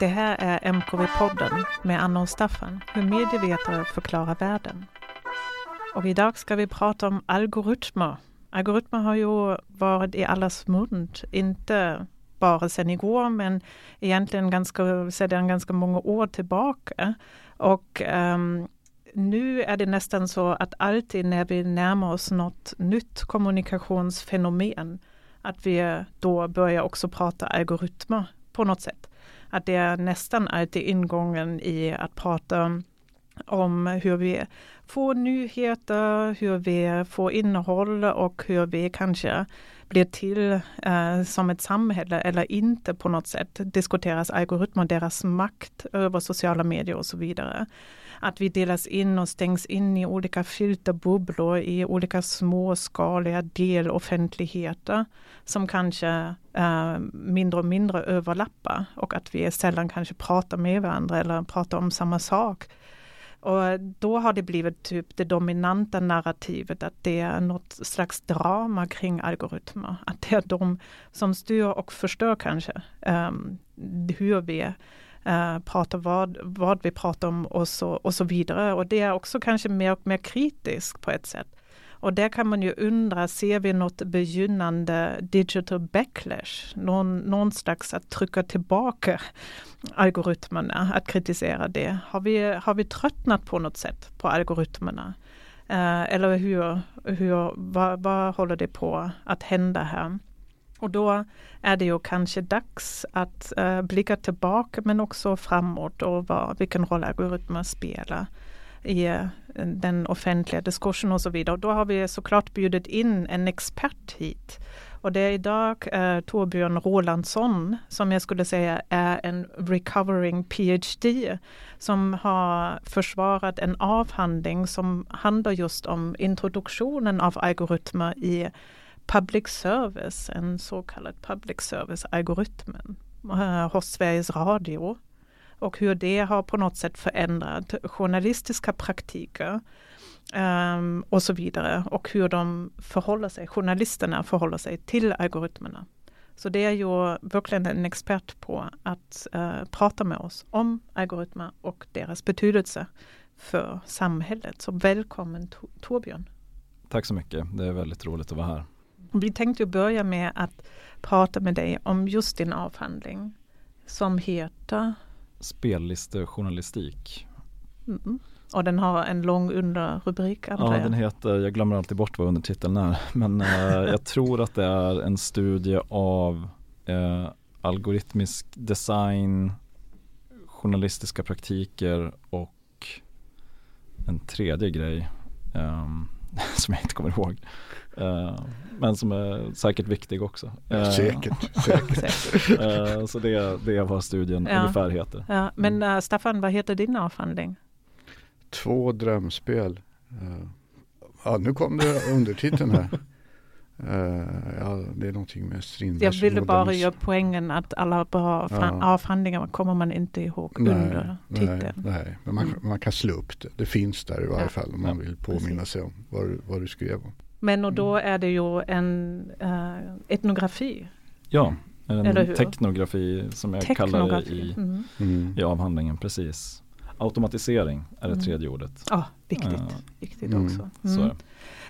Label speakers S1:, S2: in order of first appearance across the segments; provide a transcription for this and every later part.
S1: Det här är MKV-podden med Anna och Staffan, hur medievetare förklarar världen. Och idag ska vi prata om algoritmer. Algoritmer har ju varit i allas mun, inte bara sedan igår, men egentligen ganska, sedan ganska många år tillbaka. Och um, nu är det nästan så att alltid när vi närmar oss något nytt kommunikationsfenomen, att vi då börjar också prata algoritmer på något sätt. Att det är nästan alltid ingången i att prata om hur vi får nyheter, hur vi får innehåll och hur vi kanske blir till eh, som ett samhälle eller inte på något sätt. Diskuteras algoritmer, deras makt över sociala medier och så vidare att vi delas in och stängs in i olika filterbubblor i olika småskaliga deloffentligheter som kanske eh, mindre och mindre överlappar och att vi sällan kanske pratar med varandra eller pratar om samma sak. Och då har det blivit typ det dominanta narrativet att det är något slags drama kring algoritmer. Att det är de som styr och förstör kanske um, hur vi eh, prata vad, vad vi pratar om och så, och så vidare. Och det är också kanske mer och mer kritiskt på ett sätt. Och där kan man ju undra, ser vi något begynnande digital backlash? Någon, någon slags att trycka tillbaka algoritmerna, att kritisera det. Har vi, har vi tröttnat på något sätt på algoritmerna? Eh, eller hur, hur, vad, vad håller det på att hända här? Och då är det ju kanske dags att uh, blicka tillbaka men också framåt och vad, vilken roll algoritmer spelar i uh, den offentliga diskursen och så vidare. Och då har vi såklart bjudit in en expert hit. Och det är idag uh, Torbjörn Rolandsson som jag skulle säga är en recovering PhD som har försvarat en avhandling som handlar just om introduktionen av algoritmer i public service, en så kallad public service-algoritmen eh, hos Sveriges Radio och hur det har på något sätt förändrat journalistiska praktiker um, och så vidare och hur de förhåller sig, journalisterna förhåller sig till algoritmerna. Så det är ju verkligen en expert på att uh, prata med oss om algoritmer och deras betydelse för samhället. Så välkommen Torbjörn.
S2: Tack så mycket. Det är väldigt roligt att vara här.
S1: Vi tänkte börja med att prata med dig om just din avhandling som heter
S2: Spellistejournalistik.
S1: Mm. Och den har en lång underrubrik
S2: Ja, den heter, jag glömmer alltid bort vad undertiteln är, men eh, jag tror att det är en studie av eh, algoritmisk design, journalistiska praktiker och en tredje grej um, som jag inte kommer ihåg. Uh, men som är säkert viktig också.
S3: Uh, säkert, säkert.
S2: uh, så det, det är vad studien ja. ungefär heter.
S1: Ja, men uh, Staffan, vad heter din avhandling?
S3: Två drömspel. ja, nu kom det undertiteln här. ja, det är någonting med Strindbergs
S1: Jag ville bara göra poängen att alla bra ja. avhandlingar kommer man inte ihåg nej, under titeln.
S3: Nej, nej. men man, man, kan slå upp det. Det finns där i varje ja. fall om man vill påminna Precis. sig om vad, vad du skrev om.
S1: Men och då mm. är det ju en uh, etnografi.
S2: Ja, en teknografi som jag kallar det i, mm. i avhandlingen. Precis. Automatisering är det mm. tredje ordet.
S1: Ja, viktigt. Viktigt också. Mm.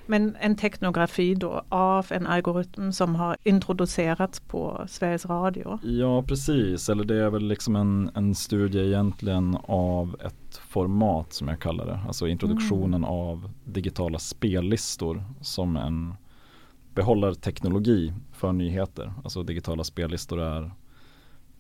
S1: Men en teknografi då av en algoritm som har introducerats på Sveriges Radio?
S2: Ja precis, eller det är väl liksom en, en studie egentligen av ett format som jag kallar det. Alltså introduktionen mm. av digitala spellistor som en behållarteknologi för nyheter. Alltså digitala spellistor är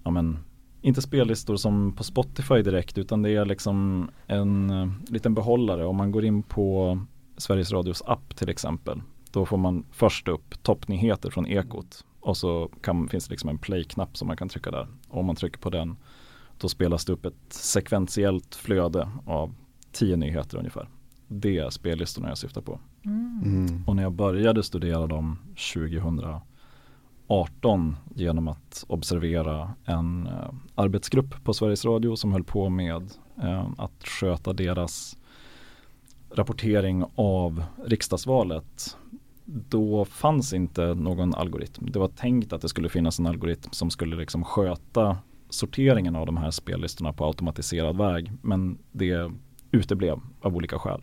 S2: ja men, inte spellistor som på Spotify direkt utan det är liksom en uh, liten behållare. Om man går in på Sveriges Radios app till exempel. Då får man först upp toppnyheter från Ekot och så kan, finns det liksom en play-knapp som man kan trycka där. Och om man trycker på den då spelas det upp ett sekventiellt flöde av tio nyheter ungefär. Det är spellistorna jag syftar på. Mm. mm. Och när jag började studera dem 2018 genom att observera en eh, arbetsgrupp på Sveriges Radio som höll på med eh, att sköta deras rapportering av riksdagsvalet då fanns inte någon algoritm. Det var tänkt att det skulle finnas en algoritm som skulle liksom sköta sorteringen av de här spellistorna på automatiserad väg. Men det uteblev av olika skäl.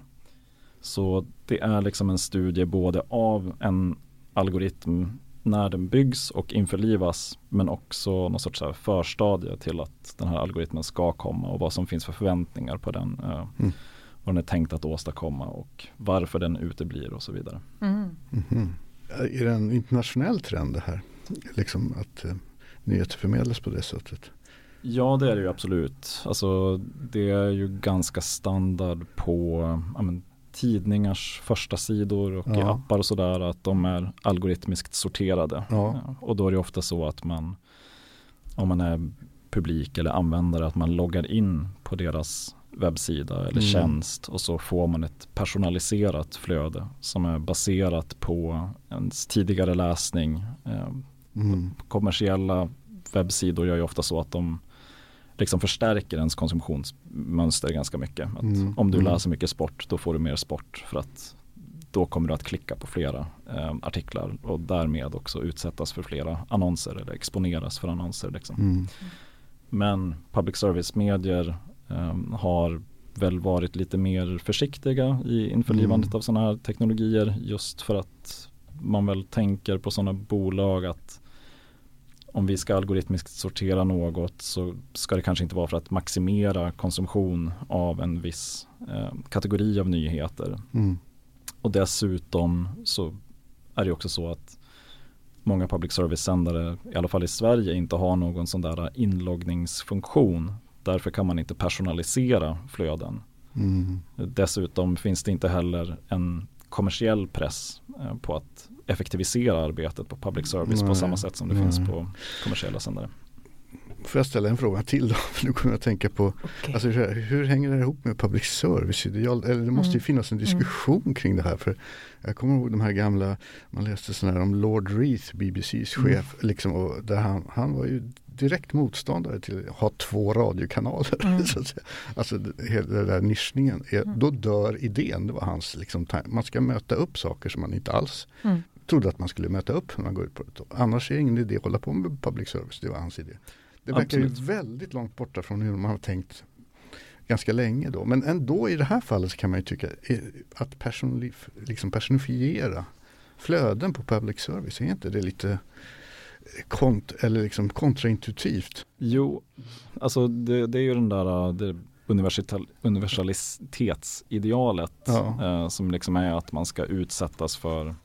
S2: Så det är liksom en studie både av en algoritm när den byggs och införlivas men också någon sorts förstadie till att den här algoritmen ska komma och vad som finns för förväntningar på den. Eh, mm. Vad den är tänkt att åstadkomma och varför den uteblir och så vidare. Mm.
S3: Mm. Är det en internationell trend det här? Liksom att eh, nyheter förmedlas på det sättet?
S2: Ja det är det ju absolut. Alltså, det är ju ganska standard på ja, men, tidningars första sidor och ja. i appar och sådär att de är algoritmiskt sorterade. Ja. Och då är det ofta så att man om man är publik eller användare att man loggar in på deras webbsida eller mm. tjänst och så får man ett personaliserat flöde som är baserat på ens tidigare läsning. Eh, mm. Kommersiella webbsidor gör ju ofta så att de liksom förstärker ens konsumtionsmönster ganska mycket. Mm. Om du mm. läser mycket sport då får du mer sport för att då kommer du att klicka på flera eh, artiklar och därmed också utsättas för flera annonser eller exponeras för annonser. Liksom. Mm. Men public service-medier eh, har väl varit lite mer försiktiga i införlivandet mm. av sådana här teknologier just för att man väl tänker på sådana bolag att om vi ska algoritmiskt sortera något så ska det kanske inte vara för att maximera konsumtion av en viss eh, kategori av nyheter. Mm. Och dessutom så är det också så att många public service-sändare, i alla fall i Sverige, inte har någon sån där inloggningsfunktion. Därför kan man inte personalisera flöden. Mm. Dessutom finns det inte heller en kommersiell press eh, på att effektivisera arbetet på public service Nej. på samma sätt som det Nej. finns på kommersiella sändare.
S3: Får jag ställa en fråga till då? För nu kommer jag att tänka på okay. alltså, hur hänger det ihop med public service? Ideal? Eller det måste ju mm. finnas en diskussion mm. kring det här. För Jag kommer ihåg de här gamla, man läste sådana här om Lord Reith, BBCs mm. chef. Mm. Liksom, och där han, han var ju direkt motståndare till att ha två radiokanaler. Mm. så att säga. Alltså hela den där nischningen, är, mm. då dör idén. Det var hans liksom, man ska möta upp saker som man inte alls mm trodde att man skulle möta upp när man går ut på det. Annars är det ingen idé att hålla på med public service, det var hans idé. Det verkar Absolut. ju väldigt långt borta från hur man har tänkt ganska länge då. Men ändå i det här fallet så kan man ju tycka eh, att liksom personifiera flöden på public service, är inte det lite eh, kont eller liksom kontraintuitivt?
S2: Jo, alltså det, det är ju den där det universalitetsidealet ja. eh, som liksom är att man ska utsättas för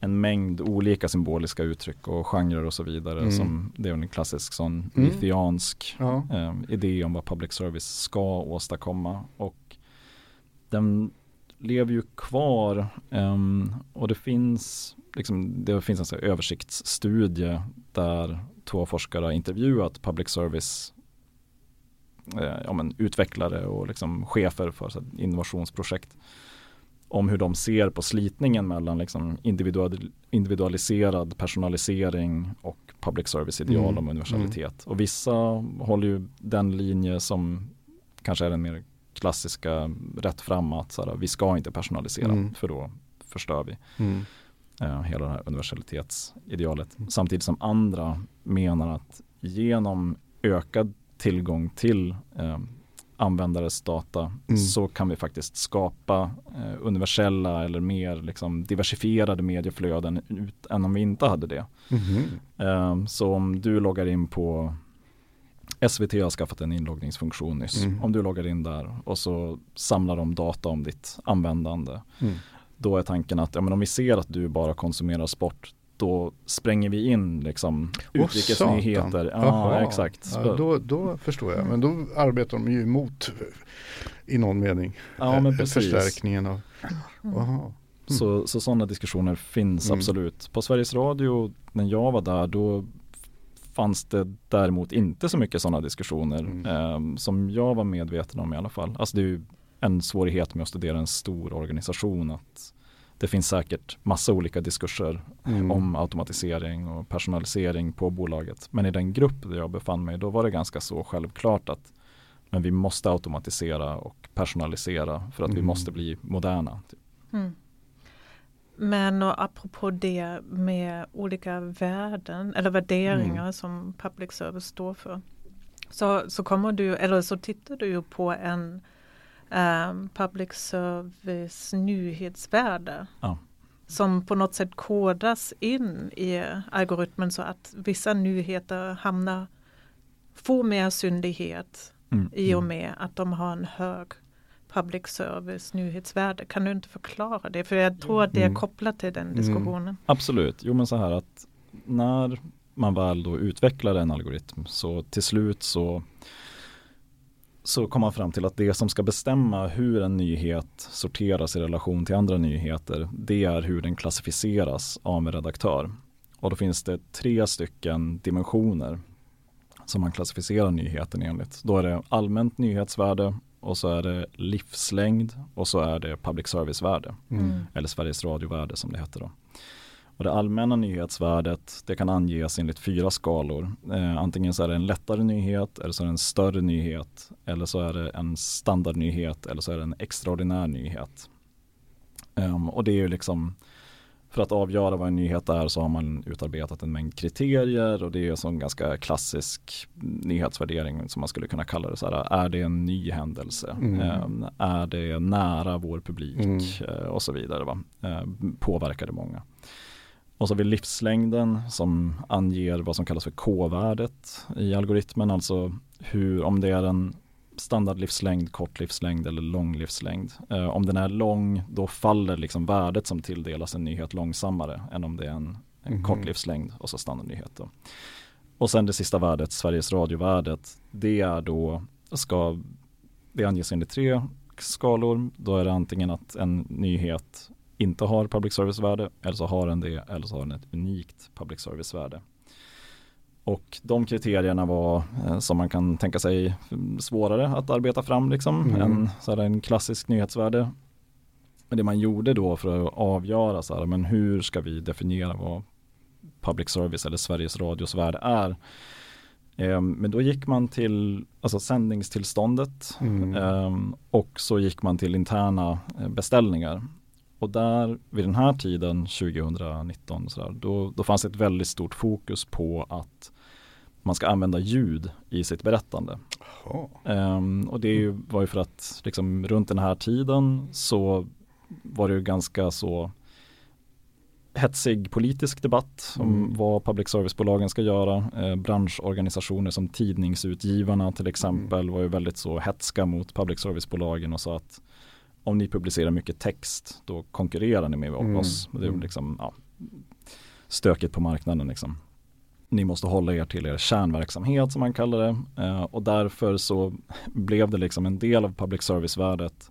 S2: en mängd olika symboliska uttryck och genrer och så vidare. Mm. Som, det är en klassisk sån mm. lithiansk ja. eh, idé om vad public service ska åstadkomma. Och den lever ju kvar eh, och det finns, liksom, det finns en översiktsstudie där två forskare har intervjuat public service eh, ja, men, utvecklare och liksom chefer för så, innovationsprojekt om hur de ser på slitningen mellan liksom individual, individualiserad personalisering och public service ideal mm. om universalitet. Mm. Och vissa håller ju den linje som kanske är den mer klassiska rätt fram att så här, vi ska inte personalisera mm. för då förstör vi mm. eh, hela det här universalitetsidealet. Mm. Samtidigt som andra menar att genom ökad tillgång till eh, användares data mm. så kan vi faktiskt skapa eh, universella eller mer liksom, diversifierade medieflöden ut, än om vi inte hade det. Mm. Eh, så om du loggar in på SVT har skaffat en inloggningsfunktion nyss. Mm. Om du loggar in där och så samlar de data om ditt användande. Mm. Då är tanken att ja, men om vi ser att du bara konsumerar sport då spränger vi in liksom utrikesnyheter.
S3: Ja, exakt. Ja, då, då förstår jag, men då arbetar de ju emot i någon mening
S2: ja, men precis.
S3: förstärkningen av
S2: mm. Så, så sådana diskussioner finns mm. absolut. På Sveriges Radio när jag var där då fanns det däremot inte så mycket sådana diskussioner mm. eh, som jag var medveten om i alla fall. Alltså det är ju en svårighet med att studera en stor organisation att det finns säkert massa olika diskurser mm. om automatisering och personalisering på bolaget. Men i den grupp där jag befann mig, då var det ganska så självklart att men vi måste automatisera och personalisera för att mm. vi måste bli moderna. Typ. Mm.
S1: Men och apropå det med olika värden eller värderingar mm. som public service står för. Så, så kommer du, eller så tittar du ju på en um, public service nyhetsvärde.
S2: Ja.
S1: Som på något sätt kodas in i algoritmen så att vissa nyheter hamnar, får mer syndighet mm. i och mm. med att de har en hög public service nyhetsvärde. Kan du inte förklara det? För jag tror att det är mm. kopplat till den mm. diskussionen. Mm.
S2: Absolut, jo men så här att när man väl då utvecklar en algoritm så till slut så så kommer man fram till att det som ska bestämma hur en nyhet sorteras i relation till andra nyheter, det är hur den klassificeras av en redaktör. Och då finns det tre stycken dimensioner som man klassificerar nyheten enligt. Då är det allmänt nyhetsvärde och så är det livslängd och så är det public service-värde. Mm. Eller Sveriges Radio-värde som det heter då. Och det allmänna nyhetsvärdet det kan anges enligt fyra skalor. Eh, antingen så är det en lättare nyhet eller så är det en större nyhet eller så är det en standardnyhet eller så är det en extraordinär nyhet. Um, och det är ju liksom för att avgöra vad en nyhet är så har man utarbetat en mängd kriterier och det är en ganska klassisk nyhetsvärdering som man skulle kunna kalla det. Så här, är det en ny händelse? Mm. Um, är det nära vår publik? Mm. Uh, och så vidare. Va? Uh, påverkar det många? Och så har vi livslängden som anger vad som kallas för K-värdet i algoritmen, alltså hur, om det är en standardlivslängd, kort livslängd eller lång livslängd. Eh, om den är lång då faller liksom värdet som tilldelas en nyhet långsammare än om det är en, en mm. kort livslängd och så standardnyhet. Då. Och sen det sista värdet, Sveriges radiovärdet, det är då, ska, det anges enligt tre skalor. Då är det antingen att en nyhet inte har public service-värde eller så har den det eller så har den ett unikt public service-värde. Och de kriterierna var eh, som man kan tänka sig svårare att arbeta fram liksom mm. än så här, en klassisk nyhetsvärde. Men det man gjorde då för att avgöra så här, men hur ska vi definiera vad public service eller Sveriges Radios värde är. Eh, men då gick man till alltså sändningstillståndet mm. eh, och så gick man till interna eh, beställningar. Och där vid den här tiden 2019 så där, då, då fanns ett väldigt stort fokus på att man ska använda ljud i sitt berättande. Um, och det var ju för att liksom, runt den här tiden så var det ju ganska så hetsig politisk debatt om mm. vad public service-bolagen ska göra. Eh, branschorganisationer som Tidningsutgivarna till exempel mm. var ju väldigt så hetska mot public service-bolagen och sa att om ni publicerar mycket text då konkurrerar ni med mm. oss. Det är mm. liksom ja, stökigt på marknaden liksom. Ni måste hålla er till er kärnverksamhet som man kallar det eh, och därför så blev det liksom en del av public service-värdet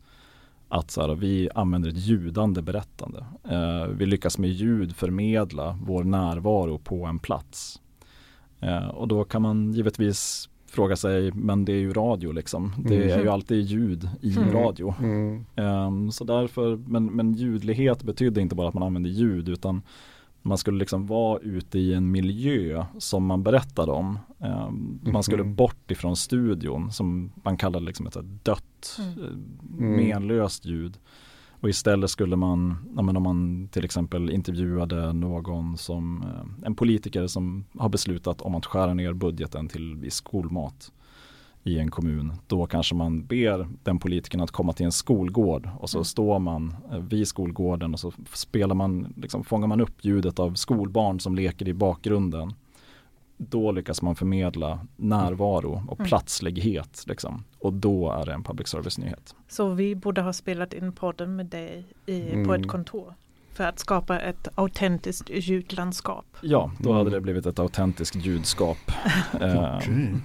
S2: att så här, vi använder ett ljudande berättande. Eh, vi lyckas med ljud förmedla vår närvaro på en plats. Eh, och då kan man givetvis fråga sig, men det är ju radio liksom. Det mm. är ju alltid ljud i mm. radio. Mm. Um, så därför, men, men ljudlighet betydde inte bara att man använde ljud utan man skulle liksom vara ute i en miljö som man berättade om. Um, man skulle mm. bort ifrån studion som man kallade liksom ett dött, mm. Eh, menlöst ljud. Och istället skulle man, ja, men om man till exempel intervjuade någon som, eh, en politiker som har beslutat om att skära ner budgeten till skolmat i en kommun. Då kanske man ber den politikern att komma till en skolgård och så mm. står man eh, vid skolgården och så spelar man, liksom, fångar man upp ljudet av skolbarn som leker i bakgrunden då lyckas man förmedla närvaro och mm. platslighet. Liksom. Och då är det en public service-nyhet.
S1: Så vi borde ha spelat in podden med dig i, mm. på ett kontor? För att skapa ett autentiskt ljudlandskap.
S2: Ja, då hade det blivit ett autentiskt ljudskap. eh,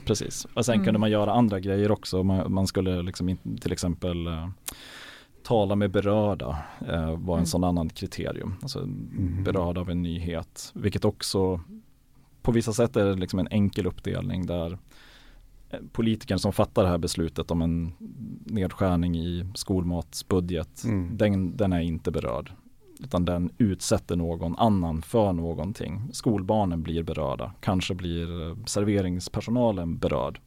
S2: precis. Och sen mm. kunde man göra andra grejer också. Man, man skulle liksom till exempel eh, tala med berörda eh, var en mm. sån annan kriterium. Alltså mm. berörda av en nyhet. Vilket också på vissa sätt är det liksom en enkel uppdelning där eh, politikern som fattar det här beslutet om en nedskärning i skolmatsbudget, mm. den, den är inte berörd. Utan den utsätter någon annan för någonting. Skolbarnen blir berörda, kanske blir eh, serveringspersonalen berörd.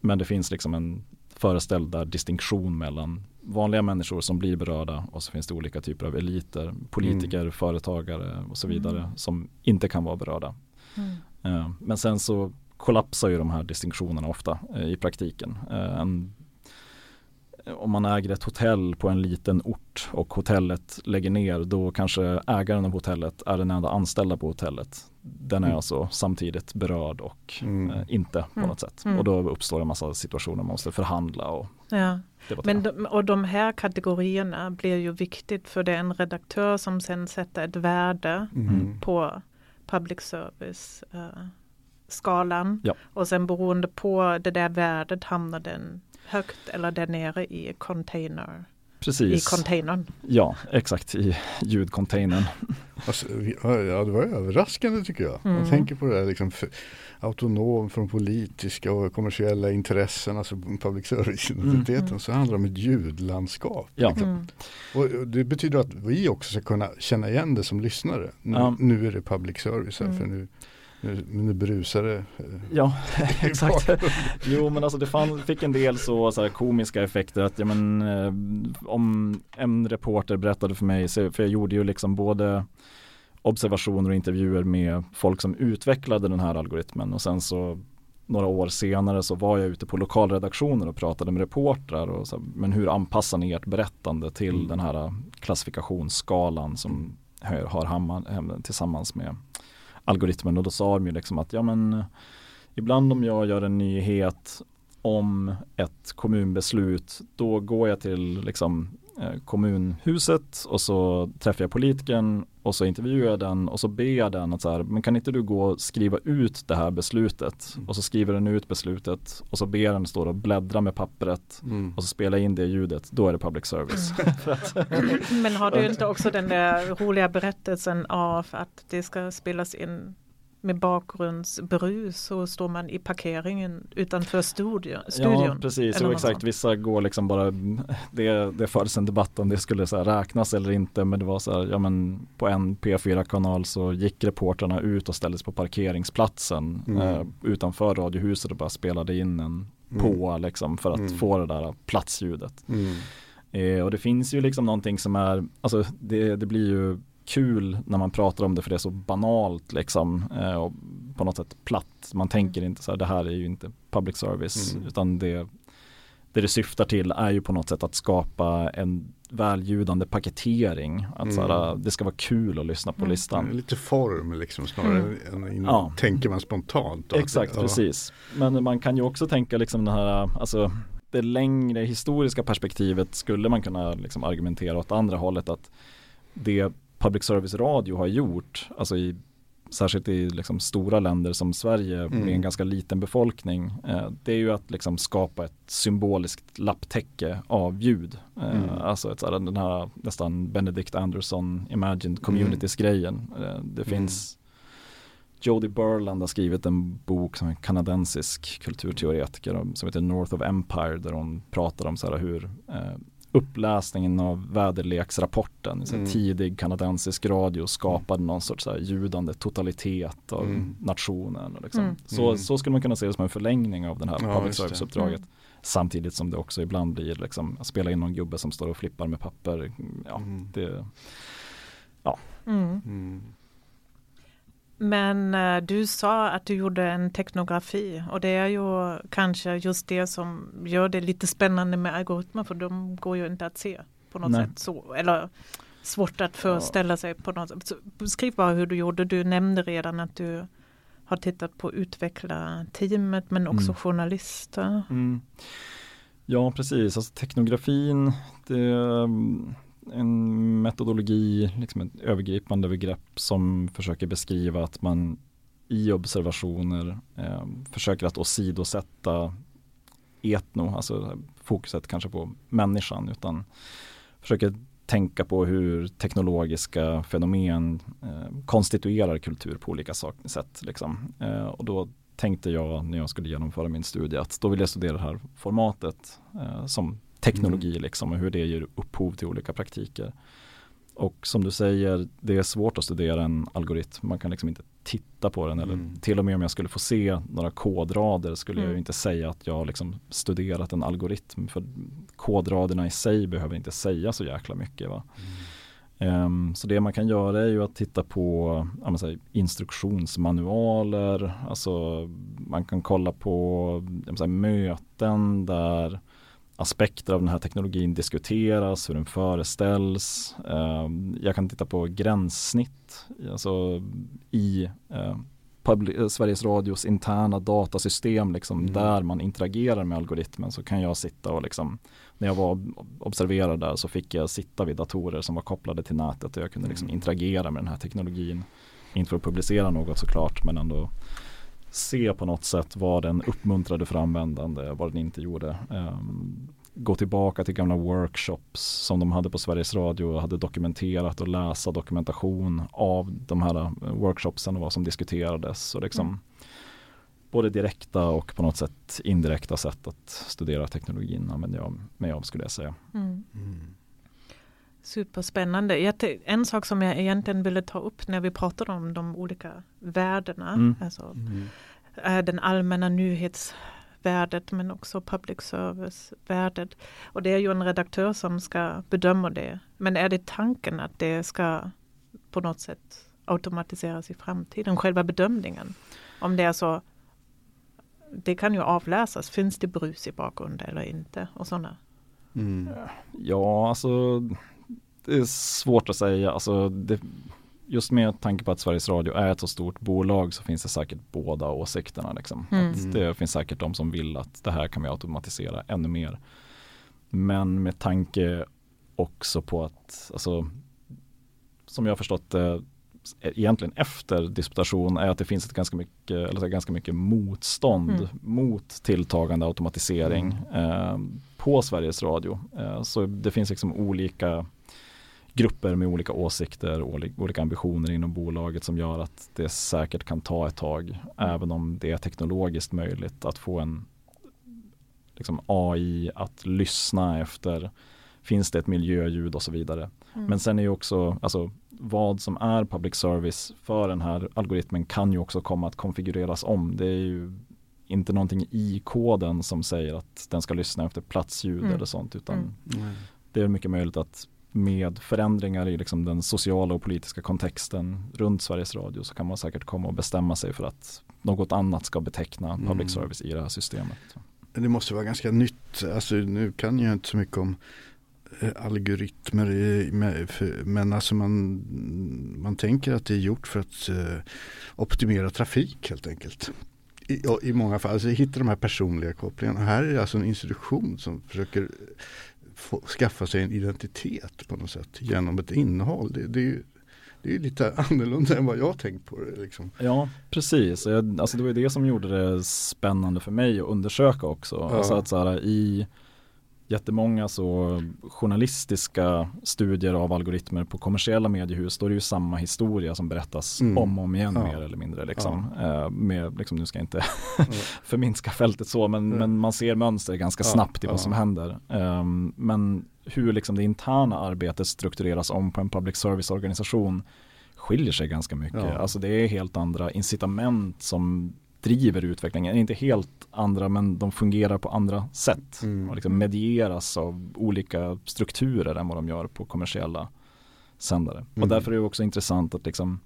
S2: Men det finns liksom en föreställd där distinktion mellan vanliga människor som blir berörda och så finns det olika typer av eliter, politiker, mm. företagare och så vidare mm. som inte kan vara berörda. Mm. men sen så kollapsar ju de här distinktionerna ofta eh, i praktiken. Eh, en, om man äger ett hotell på en liten ort och hotellet lägger ner då kanske ägaren av hotellet är den enda anställda på hotellet. Den är mm. alltså samtidigt berörd och mm. eh, inte på mm. något sätt. Mm. Och då uppstår en massa situationer man måste förhandla och
S1: ja. Men de, och de här kategorierna blir ju viktigt för det är en redaktör som sen sätter ett värde mm. på public service uh, skalan. Ja. Och sen beroende på det där värdet hamnar den högt eller där nere i container.
S2: Precis.
S1: I containern.
S2: Ja, exakt i ljudcontainern.
S3: Alltså, ja, det var överraskande tycker jag. Mm. Man tänker på det där liksom autonom från politiska och kommersiella intressen, alltså public service-identiteten, mm. så handlar det om ett ljudlandskap. Ja. Liksom. Mm. Och det betyder att vi också ska kunna känna igen det som lyssnare. Nu, ja. nu är det public service här, för mm. nu nu, nu brusar det. Eh,
S2: ja, exakt. jo men alltså det fann, fick en del så, så komiska effekter att ja, men, eh, om en reporter berättade för mig, för jag gjorde ju liksom både observationer och intervjuer med folk som utvecklade den här algoritmen och sen så några år senare så var jag ute på lokalredaktioner och pratade med reportrar och så, men hur anpassar ni ert berättande till mm. den här klassifikationsskalan som har Hammar tillsammans med algoritmen och då sa de ju liksom att ja men ibland om jag gör en nyhet om ett kommunbeslut då går jag till liksom eh, kommunhuset och så träffar jag politikern och så intervjuar jag den och så ber jag den att så här, men kan inte du gå och skriva ut det här beslutet mm. och så skriver den ut beslutet och så ber den stå och bläddra med pappret mm. och så spela in det ljudet, då är det public service.
S1: Mm. men har du inte också den där roliga berättelsen av att det ska spelas in med bakgrundsbrus så står man i parkeringen utanför studion.
S2: Ja precis, och exakt vissa går liksom bara det, det fördes en debatt om det skulle så räknas eller inte men det var så här, ja men på en P4-kanal så gick reporterna ut och ställdes på parkeringsplatsen mm. eh, utanför radiohuset och bara spelade in en mm. på liksom för att mm. få det där platsljudet. Mm. Eh, och det finns ju liksom någonting som är, alltså det, det blir ju kul när man pratar om det för det är så banalt liksom eh, och på något sätt platt. Man tänker inte så här, det här är ju inte public service mm. utan det, det det syftar till är ju på något sätt att skapa en väljudande paketering. Att mm. så här, det ska vara kul att lyssna på mm. listan.
S3: Lite form liksom snarare mm. än ja. tänker man spontant.
S2: Exakt, det, precis. Men man kan ju också tänka liksom den här, alltså det längre historiska perspektivet skulle man kunna liksom argumentera åt andra hållet att det public service radio har gjort, alltså i, särskilt i liksom stora länder som Sverige mm. med en ganska liten befolkning, eh, det är ju att liksom skapa ett symboliskt lapptäcke av ljud. Eh, mm. Alltså ett, den här nästan Benedict Anderson Imagined Communities-grejen. Eh, det mm. finns Jody Burland har skrivit en bok som är kanadensisk kulturteoretiker som heter North of Empire där hon pratar om så här hur eh, uppläsningen av väderleksrapporten, mm. tidig kanadensisk radio skapade någon sorts så här, ljudande totalitet av mm. nationen. Och liksom. mm. Så, mm. så skulle man kunna se det som en förlängning av den här ja, public service-uppdraget. Mm. Samtidigt som det också ibland blir liksom, att spela in någon gubbe som står och flippar med papper. Ja, mm. det, ja.
S1: Men uh, du sa att du gjorde en teknografi och det är ju kanske just det som gör det lite spännande med algoritmer för de går ju inte att se på något Nej. sätt så eller svårt att föreställa ja. sig på något sätt. Beskriv bara hur du gjorde. Du nämnde redan att du har tittat på utvecklarteamet men också mm. journalister. Mm.
S2: Ja precis, alltså teknografin det en metodologi, liksom ett övergripande begrepp som försöker beskriva att man i observationer eh, försöker att åsidosätta etno, alltså fokuset kanske på människan, utan försöker tänka på hur teknologiska fenomen eh, konstituerar kultur på olika sätt. Liksom. Eh, och då tänkte jag när jag skulle genomföra min studie att då vill jag studera det här formatet eh, som teknologi mm. liksom och hur det ger upphov till olika praktiker. Och som du säger, det är svårt att studera en algoritm. Man kan liksom inte titta på den eller mm. till och med om jag skulle få se några kodrader skulle mm. jag inte säga att jag har liksom studerat en algoritm. För kodraderna i sig behöver inte säga så jäkla mycket. Va? Um, så det man kan göra är ju att titta på säga, instruktionsmanualer, alltså man kan kolla på säga, möten där aspekter av den här teknologin diskuteras, hur den föreställs. Um, jag kan titta på gränssnitt, alltså i uh, public, Sveriges Radios interna datasystem liksom, mm. där man interagerar med algoritmen så kan jag sitta och liksom när jag var observerad där så fick jag sitta vid datorer som var kopplade till nätet och jag kunde liksom mm. interagera med den här teknologin. Inte för att publicera något såklart men ändå se på något sätt vad den uppmuntrade för användande, vad den inte gjorde. Um, gå tillbaka till gamla workshops som de hade på Sveriges Radio och hade dokumenterat och läsa dokumentation av de här uh, workshopsen och vad som diskuterades. Och liksom, mm både direkta och på något sätt indirekta sätt att studera teknologin använder jag mig av skulle jag säga. Mm. Mm.
S1: Superspännande. En sak som jag egentligen ville ta upp när vi pratade om de olika värdena, mm. alltså mm. den allmänna nyhetsvärdet men också public service-värdet. Och det är ju en redaktör som ska bedöma det. Men är det tanken att det ska på något sätt automatiseras i framtiden, själva bedömningen? Om det är så det kan ju avläsas. Finns det brus i bakgrunden eller inte? Och sådana.
S2: Mm. Ja, alltså det är svårt att säga. Alltså, det, just med tanke på att Sveriges Radio är ett så stort bolag så finns det säkert båda åsikterna. Liksom. Mm. det finns säkert de som vill att det här kan vi automatisera ännu mer. Men med tanke också på att, alltså, som jag har förstått det, egentligen efter disputation är att det finns ett ganska mycket, eller ganska mycket motstånd mm. mot tilltagande automatisering mm. eh, på Sveriges Radio. Eh, så det finns liksom olika grupper med olika åsikter och olika ambitioner inom bolaget som gör att det säkert kan ta ett tag, mm. även om det är teknologiskt möjligt att få en liksom AI att lyssna efter, finns det ett miljöljud och så vidare. Mm. Men sen är ju också, alltså vad som är public service för den här algoritmen kan ju också komma att konfigureras om. Det är ju inte någonting i koden som säger att den ska lyssna efter platsljud mm. eller sånt utan mm. det är mycket möjligt att med förändringar i liksom den sociala och politiska kontexten runt Sveriges Radio så kan man säkert komma och bestämma sig för att något annat ska beteckna public mm. service i det här systemet.
S3: Det måste vara ganska nytt, alltså nu kan jag inte så mycket om Eh, algoritmer. Men alltså man, man tänker att det är gjort för att eh, optimera trafik helt enkelt. I, i många fall, alltså hitta de här personliga kopplingarna. Här är det alltså en institution som försöker få, skaffa sig en identitet på något sätt genom ett innehåll. Det, det är det är lite annorlunda än vad jag tänkt på det. Liksom.
S2: Ja, precis. Jag, alltså det var det som gjorde det spännande för mig att undersöka också. Ja. Alltså att så här, i jättemånga så journalistiska studier av algoritmer på kommersiella mediehus, då är det ju samma historia som berättas mm. om och om igen ja. mer eller mindre. Liksom. Ja. Uh, med, liksom, nu ska jag inte förminska fältet så, men, mm. men man ser mönster ganska snabbt i vad som händer. Um, men hur liksom det interna arbetet struktureras om på en public service-organisation skiljer sig ganska mycket. Ja. Alltså det är helt andra incitament som driver utvecklingen. Inte helt andra men de fungerar på andra sätt mm. och liksom medieras av olika strukturer än vad de gör på kommersiella sändare. Mm. Och därför är det också intressant att liksom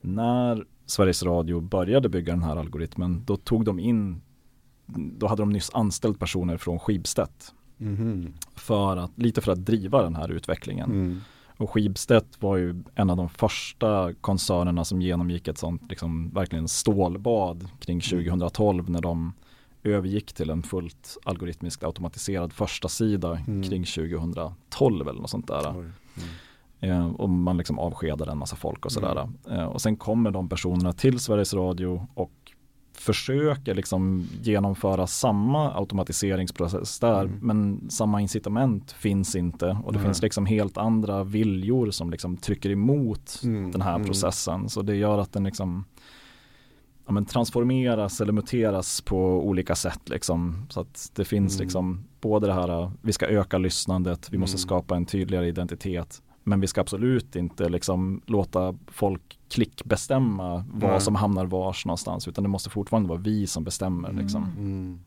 S2: när Sveriges Radio började bygga den här algoritmen då tog de in då hade de nyss anställt personer från Schibsted. Mm. För att, lite för att driva den här utvecklingen. Mm. Och Schibsted var ju en av de första koncernerna som genomgick ett sånt liksom verkligen stålbad kring 2012 mm. när de övergick till en fullt algoritmiskt automatiserad första sida mm. kring 2012 eller något sånt där. Mm. Eh, och man liksom avskedade en massa folk och sådär. Mm. Eh, och sen kommer de personerna till Sveriges Radio och försöker liksom genomföra samma automatiseringsprocess där mm. men samma incitament finns inte och det mm. finns liksom helt andra viljor som liksom trycker emot mm. den här mm. processen så det gör att den liksom ja, men transformeras eller muteras på olika sätt liksom så att det finns mm. liksom både det här vi ska öka lyssnandet vi måste mm. skapa en tydligare identitet men vi ska absolut inte liksom låta folk klickbestämma vad Nej. som hamnar vars någonstans utan det måste fortfarande vara vi som bestämmer. Liksom. Mm.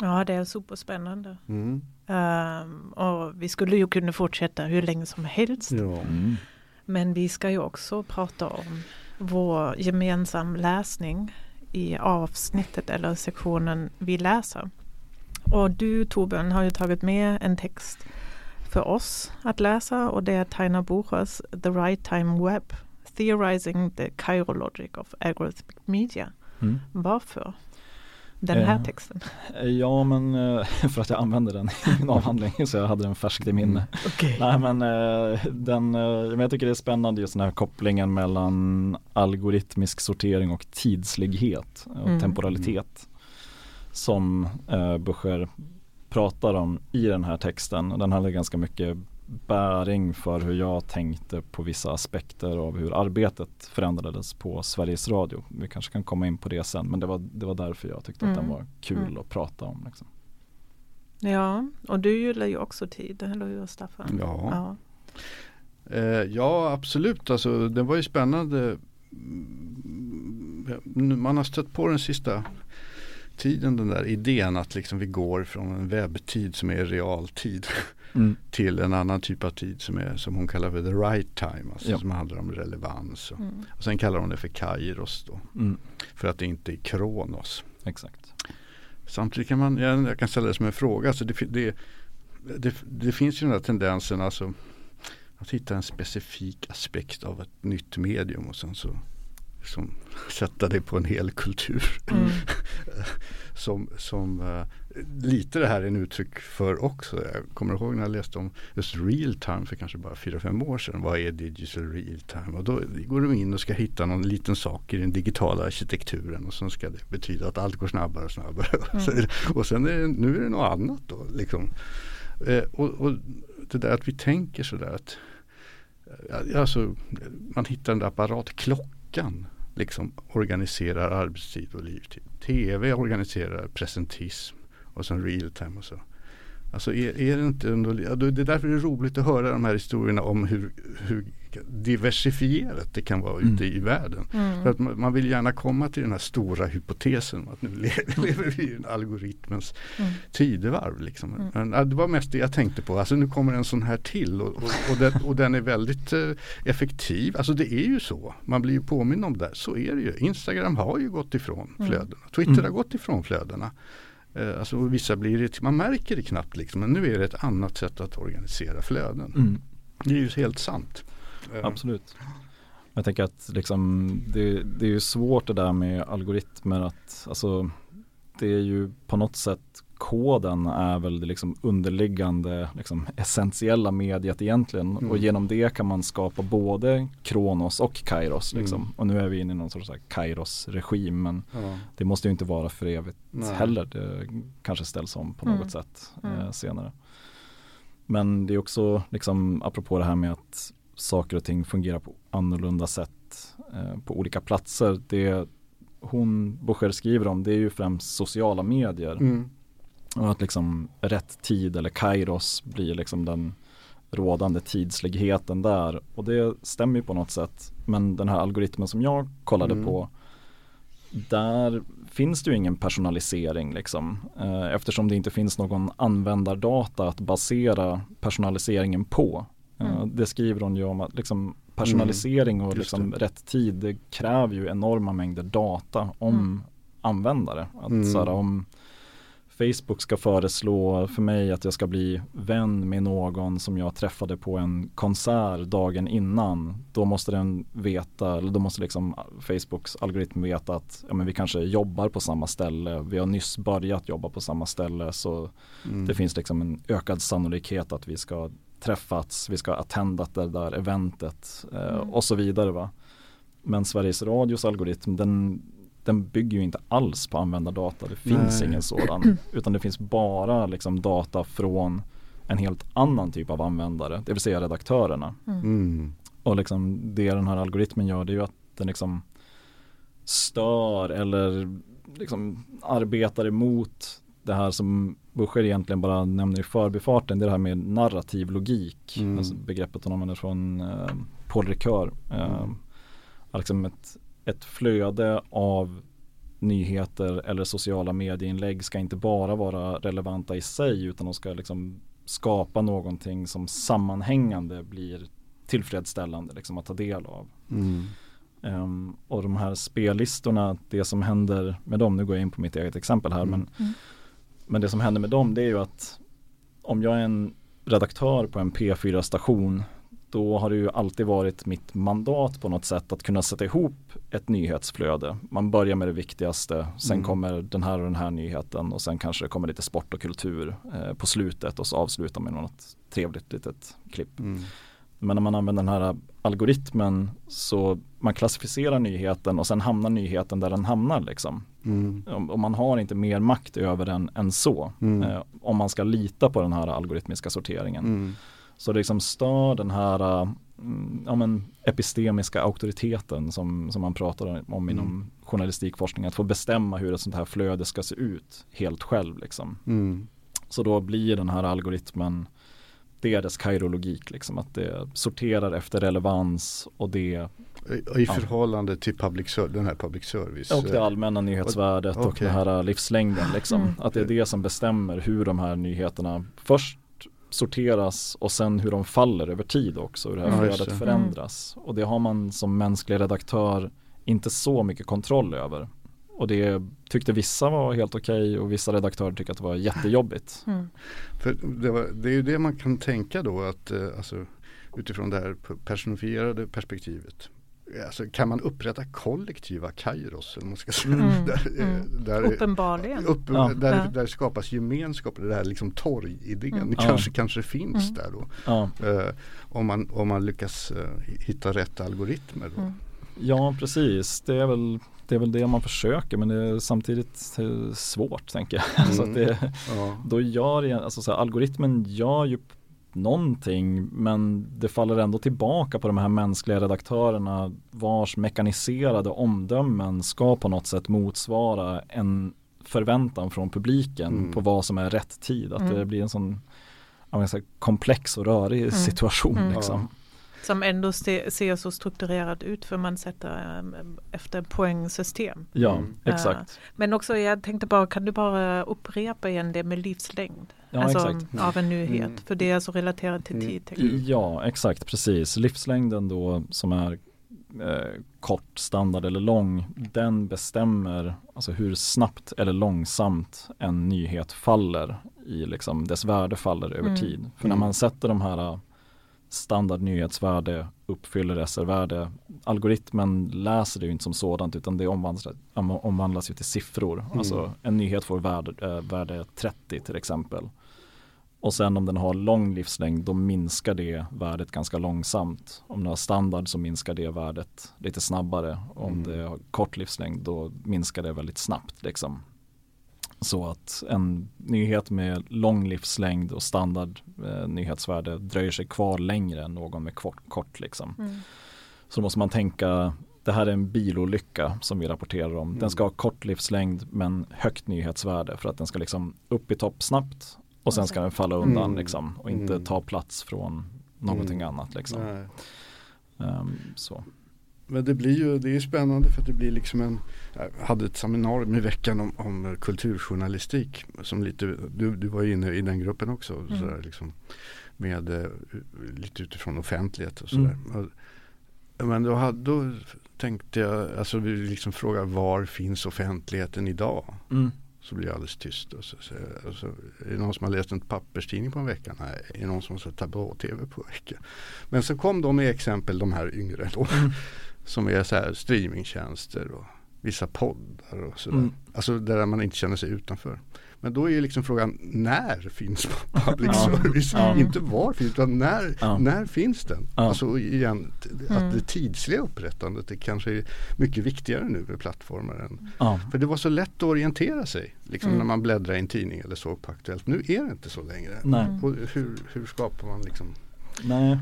S1: Ja, det är superspännande. Mm. Um, och vi skulle ju kunna fortsätta hur länge som helst. Ja. Mm. Men vi ska ju också prata om vår gemensam läsning i avsnittet eller sektionen Vi läser. Och du Torbjörn har ju tagit med en text för oss att läsa och det är Taina Buchers The Right Time Web Theorizing the Chirologic of Algorithmic Media. Mm. Varför? Den här eh, texten?
S2: Ja men eh, för att jag använde den i min avhandling så jag hade den färskt i minne. Mm.
S1: Okay.
S2: Nej men eh, den, men jag tycker det är spännande just den här kopplingen mellan algoritmisk sortering och tidslighet och mm. temporalitet. Som eh, Buscher pratar om i den här texten. Den hade ganska mycket bäring för hur jag tänkte på vissa aspekter av hur arbetet förändrades på Sveriges Radio. Vi kanske kan komma in på det sen men det var, det var därför jag tyckte mm. att den mm. var kul mm. att prata om. Liksom.
S1: Ja, och du gillar ju också tid, eller hur Staffan?
S3: Ja, ja. Eh, ja absolut, alltså, det var ju spännande. Mm, man har stött på den sista tiden den där idén att liksom vi går från en webbtid som är realtid mm. till en annan typ av tid som, är, som hon kallar för the right time. Alltså ja. Som handlar om relevans. Och, mm. och sen kallar hon det för kairos då. Mm. För att det inte är kronos.
S2: Exakt.
S3: Samtidigt kan man, jag, jag kan ställa det som en fråga. Alltså det, det, det, det finns ju den här tendensen alltså att hitta en specifik aspekt av ett nytt medium och sen så liksom, sätta det på en hel kultur. Mm. som, som uh, lite det här är en uttryck för också. Jag kommer ihåg när jag läste om just real time för kanske bara 4-5 år sedan. Vad är digital real time? Och då går du in och ska hitta någon liten sak i den digitala arkitekturen och så ska det betyda att allt går snabbare och snabbare. Mm. och sen är det, nu är det något annat då. Liksom. Eh, och, och, det där att vi tänker sådär att alltså, man hittar den där apparatklockan liksom organiserar arbetstid och livstid. TV organiserar presentism och sen real time och så. Alltså är, är det inte det är därför det är roligt att höra de här historierna om hur, hur diversifierat det kan vara mm. ute i världen. Mm. För att man, man, vill gärna komma till den här stora hypotesen att nu lever, lever vi i en algoritmens mm. tidevarv. Liksom. Mm. Men, det var mest det jag tänkte på. Alltså nu kommer en sån här till och, och, och, den, och den, är väldigt eh, effektiv. Alltså det är ju så. Man blir ju påminn om det. Så är det ju. Instagram har ju gått ifrån mm. flödena. Twitter har mm. gått ifrån flödena. Eh, alltså vissa blir det, man märker det knappt liksom, men nu är det ett annat sätt att organisera flöden. Mm. Det är ju helt sant.
S2: Eh. Absolut. Jag tänker att liksom, det, det är ju svårt det där med algoritmer att alltså, det är ju på något sätt koden är väl det liksom underliggande liksom essentiella mediet egentligen mm. och genom det kan man skapa både Kronos och Kairos. Liksom. Mm. Och nu är vi inne i någon sorts Kairos-regim men ja. det måste ju inte vara för evigt Nej. heller. Det kanske ställs om på något mm. sätt eh, mm. senare. Men det är också liksom apropå det här med att saker och ting fungerar på annorlunda sätt eh, på olika platser. Det hon Boucher skriver om det är ju främst sociala medier. Mm. Och att liksom rätt tid eller kairos blir liksom den rådande tidsligheten där. Och det stämmer ju på något sätt. Men den här algoritmen som jag kollade mm. på där finns det ju ingen personalisering liksom. Eh, eftersom det inte finns någon användardata att basera personaliseringen på. Eh, mm. Det skriver hon ju om att liksom personalisering och liksom rätt tid det kräver ju enorma mängder data om mm. användare. Att, mm. så här, om Facebook ska föreslå för mig att jag ska bli vän med någon som jag träffade på en konsert dagen innan. Då måste den veta, eller då måste liksom Facebooks algoritm veta att ja, men vi kanske jobbar på samma ställe. Vi har nyss börjat jobba på samma ställe så mm. det finns liksom en ökad sannolikhet att vi ska träffats, vi ska ha attendat det där eventet eh, mm. och så vidare. Va? Men Sveriges Radios algoritm den, den bygger ju inte alls på användardata. Det finns Nej. ingen sådan. Utan det finns bara liksom data från en helt annan typ av användare, det vill säga redaktörerna. Mm. mm. Och liksom det den här algoritmen gör det är ju att den liksom stör eller liksom arbetar emot det här som Buscher egentligen bara nämner i förbifarten, det är det här med narrativ logik. Mm. Alltså begreppet han använder från eh, Paul Ricoeur. Eh, mm. liksom ett, ett flöde av nyheter eller sociala medieinlägg ska inte bara vara relevanta i sig utan de ska liksom skapa någonting som sammanhängande blir tillfredsställande liksom att ta del av.
S3: Mm.
S2: Um, och de här spellistorna, det som händer med dem, nu går jag in på mitt eget exempel här,
S3: Mm.
S2: men, men det som händer med dem det är ju att om jag är en redaktör på en P4-station då har det ju alltid varit mitt mandat på något sätt att kunna sätta ihop ett nyhetsflöde. Man börjar med det viktigaste, sen
S3: Mm.
S2: kommer den här och den här nyheten och sen kanske det kommer lite sport och kultur eh, på slutet och så avslutar man med något trevligt litet klipp.
S3: Mm.
S2: Men när man använder den här algoritmen så man klassificerar nyheten och sen hamnar nyheten där den hamnar liksom.
S3: Mm.
S2: Och man har inte mer makt över den än så.
S3: Mm.
S2: Eh, om man ska lita på den här algoritmiska sorteringen. Så det liksom stör den här äh, mm, ja, men epistemiska auktoriteten som, som man pratar om inom
S3: Mm.
S2: journalistikforskning. Att få bestämma hur ett sånt här flöde ska se ut helt själv. Liksom.
S3: Mm.
S2: Så då blir den här algoritmen det är dess kairologik, liksom, att det sorterar efter relevans och det
S3: I, I förhållande till public den här public service.
S2: och det allmänna nyhetsvärdet och
S3: okej.
S2: den här livslängden. Liksom.
S1: Mm.
S2: Att det är det som bestämmer hur de här nyheterna först sorteras och sen hur de faller över tid också, hur det här
S3: Ja,
S2: flödet
S3: det.
S2: förändras. Och det har man som mänsklig redaktör inte så mycket kontroll över. Och det tyckte vissa var helt okej och vissa redaktörer tyckte att det var jättejobbigt.
S1: Mm.
S3: För det, var, det är ju det man kan tänka då att eh, alltså, utifrån det här personifierade perspektivet. Alltså, kan man upprätta kollektiva kairos? Eller man ska säga.
S1: Mm.
S3: Där, eh,
S1: Mm.
S3: där,
S1: Uppenbarligen.
S3: upp,
S2: Ja.
S3: där,
S1: Ja.
S3: där skapas gemenskap, det här liksom torgidén.
S1: Mm.
S3: Det kanske, kanske finns
S1: Mm.
S3: där då.
S2: Ja,
S3: Eh, om, man, om man lyckas eh, hitta rätt algoritmer. Då.
S1: Mm.
S2: ja precis. Det är, väl, det är väl det man försöker men det är samtidigt eh, svårt tänker jag. så att det,
S3: Ja.
S2: då gör alltså så här, algoritmen gör ju någonting men det faller ändå tillbaka på de här mänskliga redaktörerna vars mekaniserade omdömen ska på något sätt motsvara en förväntan från publiken
S3: Mm.
S2: på vad som är rätt tid. Att
S1: Mm.
S2: det blir en sån här, komplex och rörig situation.
S1: Mm.
S2: Liksom.
S1: Som ändå se, ser så strukturerat ut för man sätter um, efter poängsystem.
S2: Ja,
S3: Mm.
S2: exakt.
S1: Men också jag tänkte bara, kan du bara upprepa igen det med livslängd?
S2: Ja,
S1: alltså
S2: exakt.
S1: av en nyhet.
S3: Mm.
S1: För det är så relaterat till
S3: Mm.
S1: tid. jag.
S2: Ja, exakt, precis. Livslängden då som är eh, kort, standard eller lång, den bestämmer alltså hur snabbt eller långsamt en nyhet faller i liksom dess värde faller över
S1: Mm.
S2: tid. För när
S3: Mm.
S2: man sätter de här eh, standard nyhetsvärde uppfyller SR-värde, algoritmen läser det ju inte som sådant utan det omvandlas, omvandlas ju till siffror.
S3: Mm.
S2: Alltså en nyhet får värde, eh, värde 30 till exempel. Och sen om den har lång livslängd då minskar det värdet ganska långsamt. Om den har standard så minskar det värdet lite snabbare. Om
S3: Mm.
S2: det har kort livslängd då minskar det väldigt snabbt. Liksom. Så att en nyhet med lång livslängd och standard eh, nyhetsvärde dröjer sig kvar längre än någon med kort. kort liksom.
S1: Mm.
S2: Så då måste man tänka det här är en bilolycka som vi rapporterar om.
S3: Mm.
S2: Den ska ha kort livslängd men högt nyhetsvärde för att den ska liksom upp i topp snabbt och sen ska den falla undan
S3: Mm.
S2: liksom och inte
S3: Mm.
S2: ta plats från någonting
S3: Mm.
S2: annat liksom. Ehm, så.
S3: Men det blir ju det är ju spännande för att det blir liksom en Jag hade ett seminarium i veckan om, om kulturjournalistik som lite, du, du var ju inne i den gruppen också
S1: Mm.
S3: sådär, liksom, med eh, lite utifrån offentlighet och sådär.
S2: Mm.
S3: Men då, hade, då tänkte jag, alltså vi liksom frågar var finns offentligheten idag?
S2: Mm.
S3: Så blir jag alldeles tyst. Och så, så, och så, är det någon som har läst en papperstidning på en vecka? Nej. Är det någon som har sett tablå-tv på en vecka? Men så kom de med exempel, de här yngre då.
S2: Mm.
S3: Som är så här streamingtjänster och vissa poddar och sådär.
S2: Mm.
S3: Alltså där man inte känner sig utanför. Men då är ju liksom frågan när finns public service?
S1: Ja.
S3: Inte var finns utan när,
S2: Ja.
S3: när finns den?
S2: Ja.
S3: Alltså igen, t-
S1: Mm.
S3: att det tidsliga upprättandet det kanske är mycket viktigare nu med plattformar än
S2: Ja.
S3: för det var så lätt att orientera sig liksom
S1: Mm.
S3: när man bläddrar i en tidning eller så på Aktuellt. Nu är det inte så längre.
S2: Nej.
S1: Mm.
S3: Och hur, hur skapar man liksom
S2: Nej,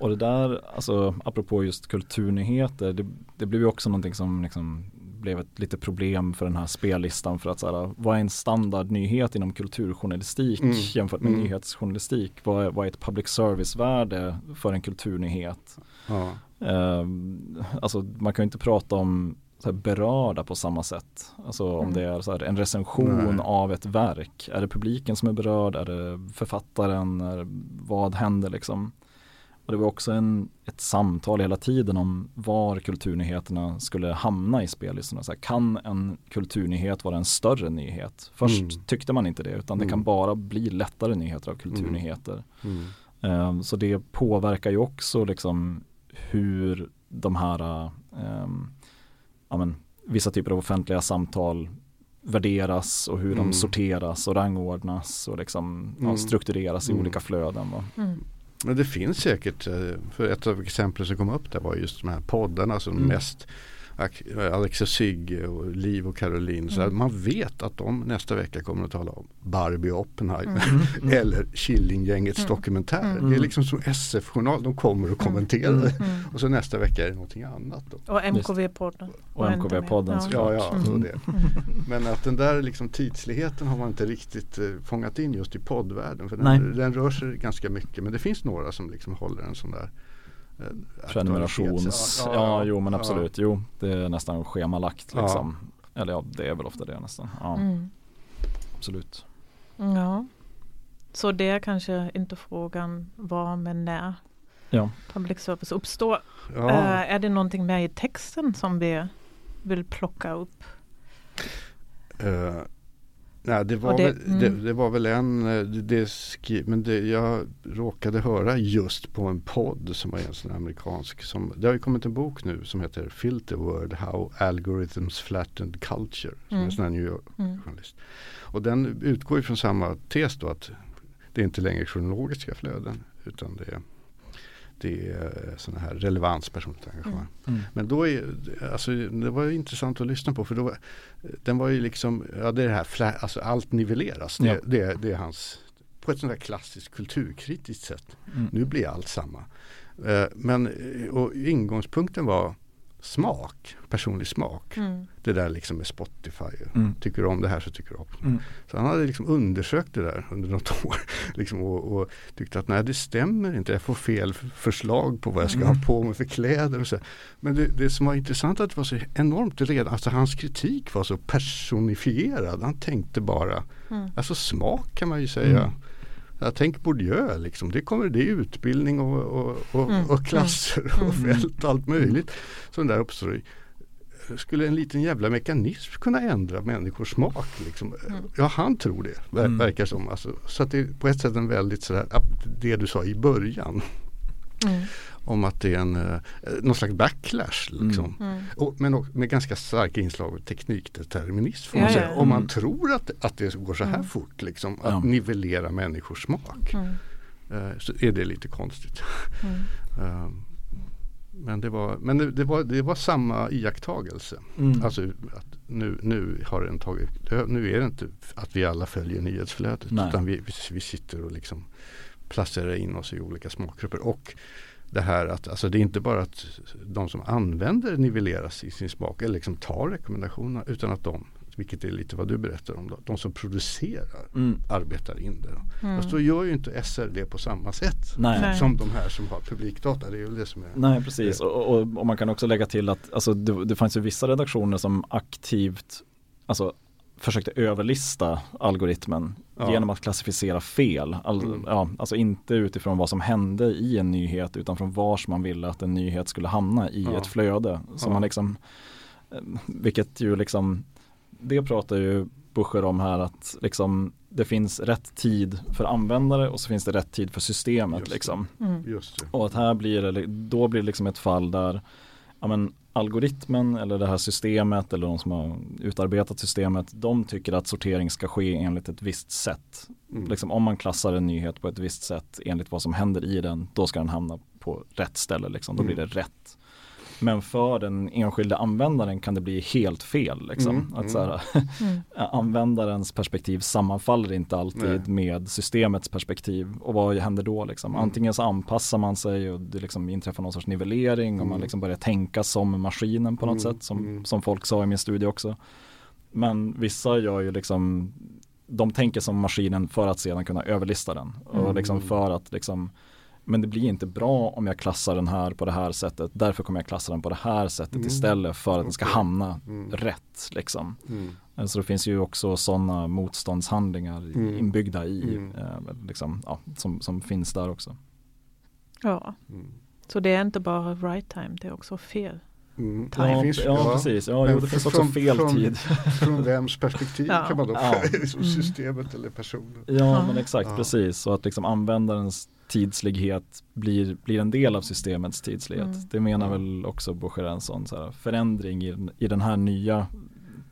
S2: och det där, alltså apropå just kulturnyheter, det, det blev ju också någonting som liksom blev ett litet problem för den här spellistan för att så här, vad är en standardnyhet inom kulturjournalistik
S3: Mm.
S2: jämfört med
S3: Mm.
S2: nyhetsjournalistik? Vad är, vad är ett public service-värde för en kulturnyhet?
S3: Ja.
S2: Ehm, alltså man kan ju inte prata om berörda på samma sätt. Alltså om mm. det är så en recension Nej. av ett verk. Är det publiken som är berörd? Är det författaren? Är, vad händer liksom? Och det var också en, ett samtal hela tiden om var kulturnyheterna skulle hamna i spellistorna. Så här, kan en kulturnyhet vara en större nyhet? Först mm. tyckte man inte det utan det kan mm. bara bli lättare nyheter av kulturnyheter. Mm. Um, så det påverkar ju också liksom hur de här um, ja, men, vissa typer av offentliga samtal värderas och hur mm. de sorteras och rangordnas och liksom, mm. ja, struktureras i mm. olika flöden. Mm.
S3: Men det finns säkert, eh, för ett av exemplen som kom upp där var just de här poddarna som mm. mest Alex och Sigge och Liv och Caroline. Så mm. man vet att de nästa vecka kommer att tala om Barbie och Oppenheimer. Mm. mm. eller Killinggängets mm. dokumentär. Mm. Det är liksom som SF-journal. De kommer att kommentera det. Och så nästa vecka är det någonting annat. Då.
S1: Och MKV-podden.
S2: Och MKV-podden
S3: ja. ja, ja det. Men att den där liksom tidsligheten har man inte riktigt eh, fångat in just i poddvärlden. För den, den, rör sig ganska mycket. Men det finns några som liksom håller en sån där
S2: Prenumerations, ja, ja, jo men absolut, ja. jo det är nästan schemalagt liksom. Ja. Eller ja, det är väl ofta det nästan. Ja. Mm. Absolut.
S1: Ja. Så det är kanske inte frågan var men när
S2: ja.
S1: public service uppstår. Ja. Uh, är det någonting med i texten som vi vill plocka upp?
S3: Uh, Nej, det var, det, väl, mm. det, det, var väl en, eh, det skri, men det, jag råkade höra just på en podd som var en sån amerikansk. Som, det har ju kommit en bok nu som heter Filter Word How Algorithms Flattened Culture. Som mm. är en sån här New York-journalist. Mm. Och den utgår ju från samma tes då att det är inte längre kronologiska flöden utan det är det är sådana här relevans personligt engagemang. Mm. Mm. Men då är, alltså, det var intressant att lyssna på för då, den var ju liksom, ja det är det här, alltså allt nivelleras. Det, ja. det, det är hans, på ett sånt här klassiskt kulturkritiskt sätt. Mm. Nu blir allt samma. Eh, men och ingångspunkten var smak, personlig smak. Mm. Det där liksom med Spotify. Mm. Tycker du om det här så tycker du om det. Mm. Så han hade liksom undersökt det där under något år. Liksom och, och, tyckte att nej det stämmer inte. Jag får fel förslag på vad jag ska ha mm. på mig för kläder. Och så. Men det, det som var intressant att det var så enormt redan. Alltså hans kritik var så personifierad. Han tänkte bara, mm. alltså smak kan man ju säga. Mm. Jag tänker Bourdieu, liksom. det kommer det är utbildning och, och, och, mm. och klasser och mm. fält allt möjligt som där uppstår. Skulle en liten jävla mekanism kunna ändra människors smak? Liksom? Mm. Ja, han tror det, ver mm. verkar som. Alltså, så att det är på ett sätt en väldigt sådär, det du sa i början. Mm om att det är en, eh, någon slags backlash. Liksom. Mm. mm. Och, men med ganska starka inslag av teknikdeterminism. Ja, ja. Om man mm. tror att, att det går så här mm. fort, liksom, att ja. nivellera människors smak. Mm. Uh, så är det lite konstigt. uh, men det var, men det, det, var, det var samma iakttagelse. Mm. Alltså att nu, nu, har den tagit, nu är det inte att vi alla följer nyhetsflödet. Nej. Utan vi, vi, sitter och liksom placerar in oss i olika smakgrupper. Och det här att alltså det är inte bara att de som använder nivelleras i sin smak eller liksom tar rekommendationerna utan att de, vilket är lite vad du berättar om, då, de som producerar mm. arbetar in det. Mm. Fast då gör ju inte SR det på samma sätt Nej. som de här som har publikdata. Det är ju det som är
S2: Nej precis och, och, och man kan också lägga till att alltså, det, det fanns ju vissa redaktioner som aktivt alltså försökte överlista algoritmen ja. genom att klassificera fel. All, mm. ja, alltså inte utifrån vad som hände i en nyhet utan från vars man ville att en nyhet skulle hamna i ja. ett flöde. Så man liksom, vilket ju liksom, det pratar ju Buscher om här att liksom, det finns rätt tid för användare och så finns det rätt tid för systemet. Just liksom. Mm. Just och att här blir det, då blir det liksom ett fall där ja, men, algoritmen eller det här systemet eller de som har utarbetat systemet de tycker att sortering ska ske enligt ett visst sätt. Mm. Liksom, om man klassar en nyhet på ett visst sätt enligt vad som händer i den då ska den hamna på rätt ställe. Liksom. Då blir mm. det rätt. Men för den enskilda användaren kan det bli helt fel. Liksom. Mm, att så här, mm. användarens perspektiv sammanfaller inte alltid Nej. med systemets perspektiv. Och vad händer då? Liksom? Mm. Antingen så anpassar man sig och det liksom inträffar någon sorts nivellering och man mm. liksom börjar tänka som maskinen på något mm, sätt. Som, mm. som folk sa i min studie också. Men vissa gör ju liksom de tänker som maskinen för att sedan kunna överlista den. Och liksom för att liksom Men det blir inte bra om jag klassar den här på det här sättet. Därför kommer jag klassa den på det här sättet mm. istället för att den ska hamna mm. rätt. Liksom. Mm. Så det finns ju också sådana motståndshandlingar mm. inbyggda i, mm. eh, liksom, ja, som, som finns där också.
S1: Ja, mm. så det är inte bara right time, det är också fel.
S2: Mm. Ja, finns, ja, ja, precis. Ja, jo, det finns också från, fel
S3: från,
S2: tid.
S3: Från vems perspektiv ja. kan man då ja. liksom systemet eller personen.
S2: Ja, men exakt, precis. Så att liksom användarens tidslighet blir, blir en del av systemets tidslighet. Mm. Det menar väl också Boucher en sån så här, förändring i, i den här nya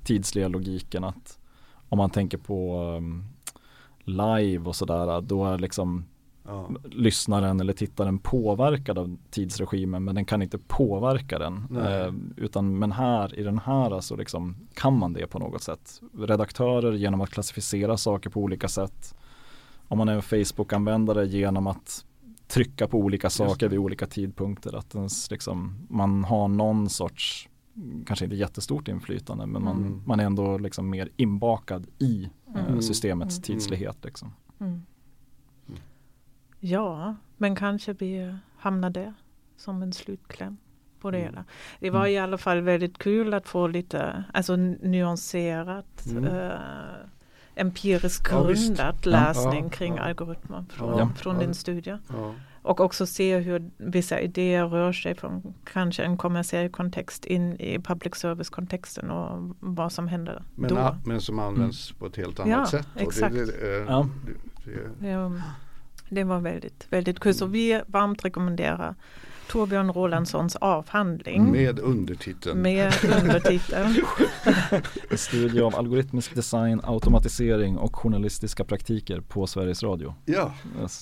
S2: tidsliga logiken att om man tänker på um, live och sådär då är liksom ja. lyssnaren eller tittaren påverkad av tidsregimen men den kan inte påverka den. Eh, utan men här i den här alltså liksom, kan man det på något sätt. Redaktörer genom att klassificera saker på olika sätt. Om man är en Facebook-användare genom att trycka på olika saker vid olika tidpunkter. Att ens, liksom, man har någon sorts, kanske inte jättestort inflytande, men man, mm. man är ändå liksom mer inbakad i eh, mm. systemets mm. tidslighet. Liksom. Mm.
S1: Ja, men kanske vi hamnar där som en slutkläm på det mm. hela. Det var mm. i alla fall väldigt kul att få lite alltså, nyanserat mm. äh, empiriskt grundat ja, läsning ja, kring ja, algoritmer från, från din studie. Och också se hur vissa idéer rör sig från kanske en kommersiell kontext in i public service-kontexten och vad som händer
S3: men,
S1: då.
S3: Men som används mm. på ett helt annat sätt.
S1: Exakt. Det, det, det, det, var väldigt, väldigt kul. Så vi varmt rekommenderar Torbjörn Rolandssons avhandling.
S3: Med undertiteln.
S1: Med undertiteln.
S2: en studie av algoritmisk design, automatisering och journalistiska praktiker på Sveriges Radio.
S3: Ja.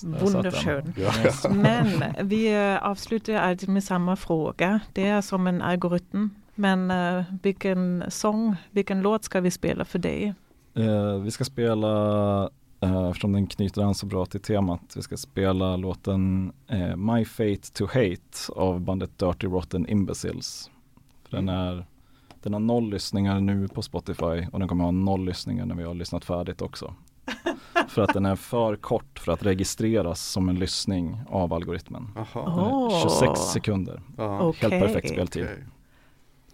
S1: Wunderschön. Ja. Men vi avslutar alltid med samma fråga. Det är som en algoritm. Men uh, vilken sång, vilken låt ska vi spela för dig?
S2: Uh, vi ska spela Uh, eftersom den knyter an så bra till temat. Vi ska spela låten uh, My Fate to Hate av bandet Dirty Rotten Imbeciles. För den, mm. är, den har noll lyssningar nu på Spotify och den kommer ha noll lyssningar när vi har lyssnat färdigt också. för att den är för kort för att registreras som en lyssning av algoritmen.
S1: Oh.
S2: 26 sekunder. Okay. Helt perfekt speltid. Okay.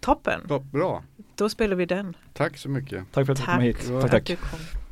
S1: Toppen.
S3: Bra.
S1: Då spelar vi den.
S3: Tack så mycket.
S2: Tack för att du kom hit.
S1: Tack, tack. tack.